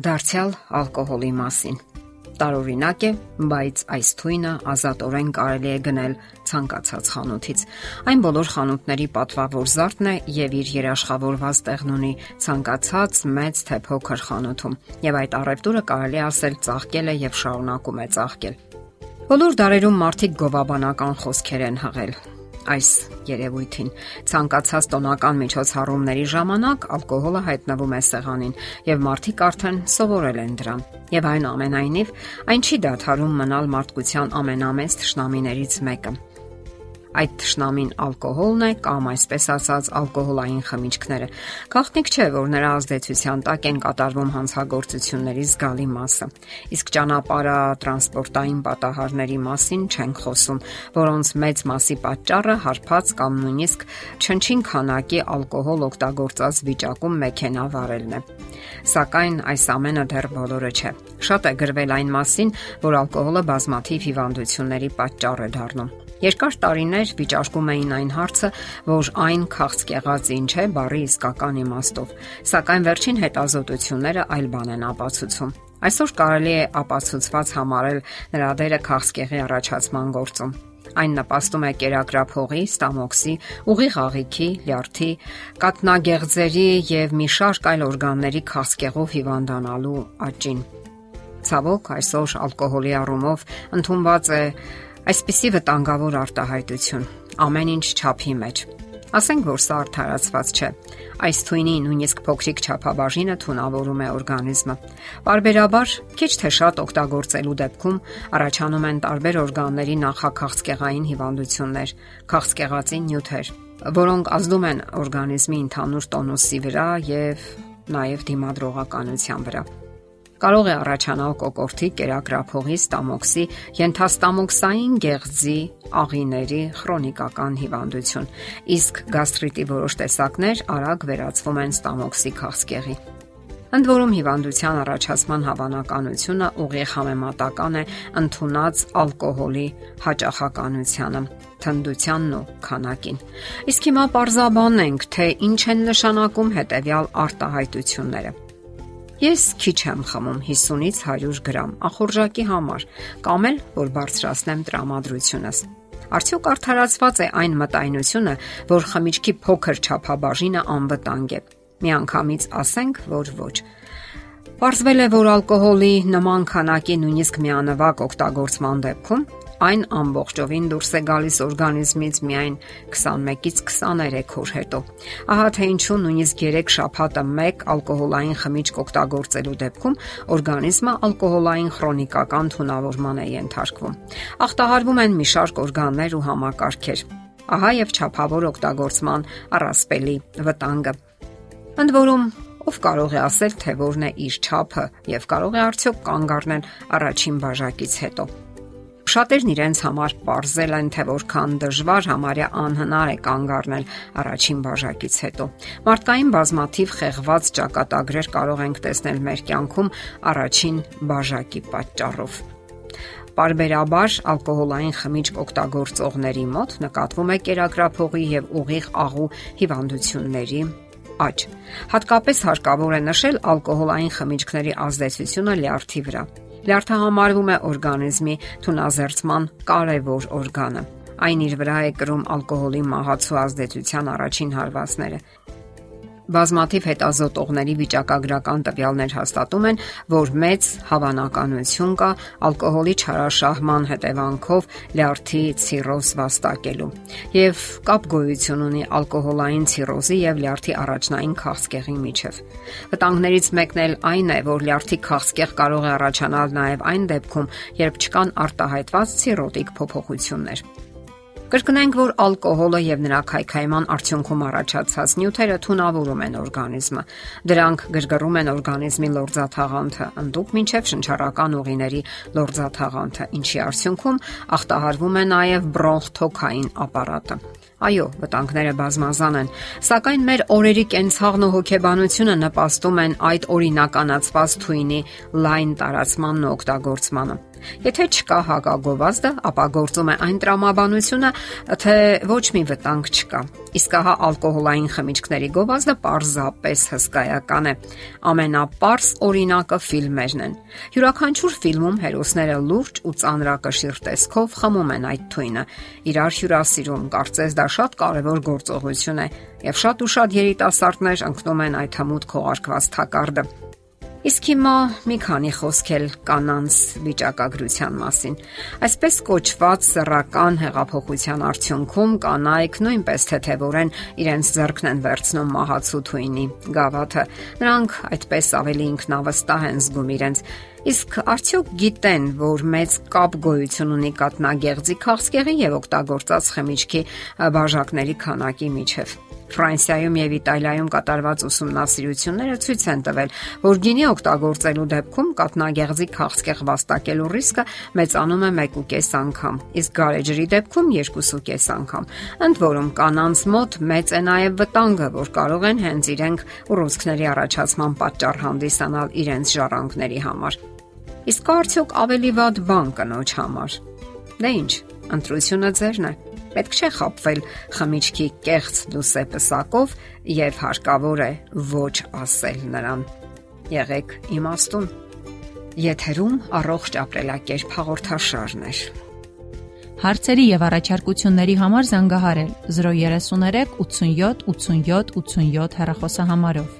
Դարձյալ ալկոհոլի մասին։ Տարօրինակ է, բայց այս թույնը ազատորեն կարելի է գնել ցանկացած խանութից։ Այն բոլոր խանութների պատվավոր զարդն է եւ իր երաշխավորված տեղն ունի ցանկացած մեծ թե փոքր խանութում։ Եվ այդ առևտուրը կարելի ասել ծաղկել է եւ շարունակում է ծաղկել։ Բոլոր դարերում մարդիկ գովաբանական խոսքեր են հղել այս երևույթին։ Ցանկացած տոնական միջոցառումների ժամանակ ալկոհոլը հայտնվում է սեղանին եւ մարդիկ արդեն սովորել են դրան։ Եվ այն ամենայնիվ այն չի դադարում մնալ մարդկության ամենամեծ ճշնամիներից մեկը։ Այդ ճշնամին ալկոհոլն է կամ այսպես ասած ալկոհոլային խմիչքները։ Գաղտնիք չէ, որ նրա ազդեցության տակ են կատարվում հանցագործությունների զգալի մասը։ Իսկ ճանապարհա տրանսպորտային պատահարների մասին չենք խոսում, որոնց մեծ մասի պատճառը հարբած կամ նույնիսկ չնչին քանակի ալկոհոլ օգտագործած վիճակում մեքենա վարելն է։ Սակայն այս ամենը դեռ բոլորը չէ։ Շատ է գրվել այն մասին, որ ալկոհոլը բազմաթիվ հիվանդությունների պատճառ է դառնում։ Երկար տարիներ վիճարկում էին այն հարցը, որ այն քաղցկեղած ինչ է բարի իսկական իմաստով, սակայն վերջին հետազոտությունները այլ բան են ապացուցում։ Այսօր կարելի է ապացուցված համարել նրա դերը քաղցկեղի առաջացման գործում։ Այն նպաստում է կերակրափողի, ստամոքսի, ուղիղ աղիքի, լյարդի, կատնագեղձերի եւ մի շարք այլ օրգանների քաղցկեղով հիվանդանալու աճին։ Ցավոք այսօր ալկոհոլի առումով ընդունված է Այսպիսի վտանգավոր արտահայտություն. Ամեն ինչ չափի մեջ։ Ասենք որ սա արդարացված չէ։ Այս թույնի նույնիսկ փոքրիկ չափաբաժինը թունավորում է օրգանիզմը։ Պարբերաբար քիչ թե շատ օգտագործելու դեպքում առաջանում են տարբեր օրգանների նախաքաղցկեղային հիվանդություններ, քաղցկեղածին նյութեր, որոնք ազդում են օրգանիզմի ընդհանուր տոնուսի վրա եւ նաև դիմադրողականության վրա կարող է առաջանալ կոկորտի, կերակրափողի, ստամոքսի, ենթաստամոքսային գեղձի, աղիների քրոնիկական հիվանդություն, իսկ գաստրիտի որոշ տեսակներ արագ վերածվում են ստամոքսի քաղցկեղի։ Ընդ որում հիվանդության առաջացման հավանականությունը ուղիղ համեմատական է ընդունած ալկոհոլի հաճախականությանը, թնդությանն ու քանակին։ Իսկ հիմա parzabanենք, թե ինչ են նշանակում հետեւյալ արտահայտությունները։ Ես քիչ եմ խմում 50-ից 100 գրամ ախորժակի համար, կամ էլ որ բարձրացնեմ տրամադրությունս։ Արդյոք արդարացված է այն մտայնությունը, որ խմիչքի փոքր չափաբաժինը անվտանգ է։ Միանգամից ասենք, որ ոչ։ Պարզվել է, որ ալկոհոլի նման քանակի նույնիսկ միանվագ օգտագործման դեպքում այն ամբողջովին դուրս է գալիս օրգանիզմից միայն 21-ից 23 օր հետո։ Ահա թե ինչու նույնիսկ 3 շաբաթը 1 ալկոհոլային խմիչք օգտագործելու դեպքում օրգանիզմը ալկոհոլային քրոնիկական թունավորման է ենթարկվում։ Ախտահարվում են մի շարք օրգաններ ու համակարգեր։ Ահա եւ ճափավոր օգտագործման առասպելի վտանգը։ Ընդ որում ով կարող է ասել, թե որն է իր ճափը եւ կարող է արդյոք կանգ առնել առաջին բաժակից հետո։ Շատերն իրենց համար ողրզել են, թե որքան դժվար համարյա անհնար է կանգ առնել առաջին բաժակից հետո։ Մարդկային բազմաթիվ խեղված ճակատագրեր կարող ենք տեսնել մեր կյանքում առաջին բաժակի պատճառով։ Պարբերաբար ալկոհոլային խմիչք օգտագործողների մոտ նկատվում է կերակրափողի եւ ուղիղ աղու հիվանդությունների աճ։ Հատկապես հարկավոր է նշել ալկոհոլային խմիչքների ազդեցությունը լյարդի վրա։ Լյարդը համարվում է օրգանիզմի թունազերծման կարևոր օրգանը։ Այն իր վրա է կրում ալկոհոլի մահացու ազդեցության առաջին հարվածները։ Բազմաթիվ հետազոտողների վիճակագրական տվյալներ հաստատում են, որ մեծ հավանականություն կա ալկոհոլի չարաշահման հետևանքով լյարդի ցիրոզ վաստակելու։ Եվ կապ գոյություն ունի ալկոհոլային ցիրոզի եւ լյարդի առաջնային քաղցկեղի միջև։ Վտանգներից մեկն էլ այն է, որ լյարդի քաղցկեղ կարող է առաջանալ նաեւ այն դեպքում, երբ չկան արտահայտված ցիրոտիկ փոփոխություններ։ Կրկնենք, որ ալկոհոլը եւ նրա քայքայման արդյունքում առաջացած նյութերը թունավորում են օրգանիզմը։ Դրանք գրգռում են օրգանիզմի լորձաթաղանթը, ընդդուք մինչև շնչառական ուղիների լորձաթաղանթը, ինչի արդյունքում ախտահարվում է նաեւ բրոնխ-թոքային ապարատը։ Այո, վտանգները բազմազան են, սակայն մեր օրերի կենցաղն ու հոգեբանությունը նպաստում են այդ օրինականացված թույնի լայն տարածմանն ու օգտագործմանը։ Եթե չկա հակագովազդը, ապա գործում է այն տրամաբանությունը, թե ոչ մի վտանգ չկա։ Իսկ ահա ալկոհոլային խմիչքների գովազդը պարզապես հսկայական է։ Ամենապարզ օրինակը ֆիլմերն են։ Յուրաքանչյուր ֆիլմում հերոսները լուրջ ու ծանրակշիռ տեսքով խմում են այդ թույնը։ Իրար հյուրասիրում, կարծես դա շատ կարևոր գործողություն է, եւ շատ ու շատ երիտասարդներ ընկնում են այդ հմուտ քողարկված թակարդը։ Իսկ հիմա մի քանի խոսքել կանանց վիճակագրության մասին։ Այսպես կոչված սեռական հեղափոխության արդյունքում կանայք նույնպես թեթևորեն իրենց ձեռքն են վերցնում մահացու թույնի գավաթը։ Նրանք այդպես ավելի ինքնավստահ են զգում իրենց Իսկ արդյոք գիտեն, որ մեծ կապ գոյություն ունի կատնագեղձի քաղցկեղի եւ օգտագործած խմիչքի բաժակների քանակի միջև։ Ֆրանսիայում եւ Իտալիայում կատարված ուսումնասիրությունները ցույց են տվել, որ գինի օգտագործելու դեպքում կատնագեղձի քաղցկեղ վաստակելու ռիսկը մեծանում է 1.5 անգամ, իսկ գարեջրի դեպքում 2.5 անգամ։ Ընդ որում կանանց մոտ մեծ է նաեւ վտանգը, որ կարող են հենց իրենք ուռուցքների առաջացման պատճառ հանդիսանալ իրենց ժառանգների համար։ Իսկ արդյոք ավելի վատ բան կնոջ համար։ Դե ի՞նչ, ընտրությունը ձերն է։ Պետք չէ խապվել խմիչքի կեղծ լուսեպսակով եւ հարկավոր է ոչ ասել նրան։ Եղեք իմաստուն։ Եթերում առողջ ապրելակերպ հաղորդաշարն է։ Հարցերի եւ առաջարկությունների համար զանգահարել 033 87 87 87 հեռախոսահամարով։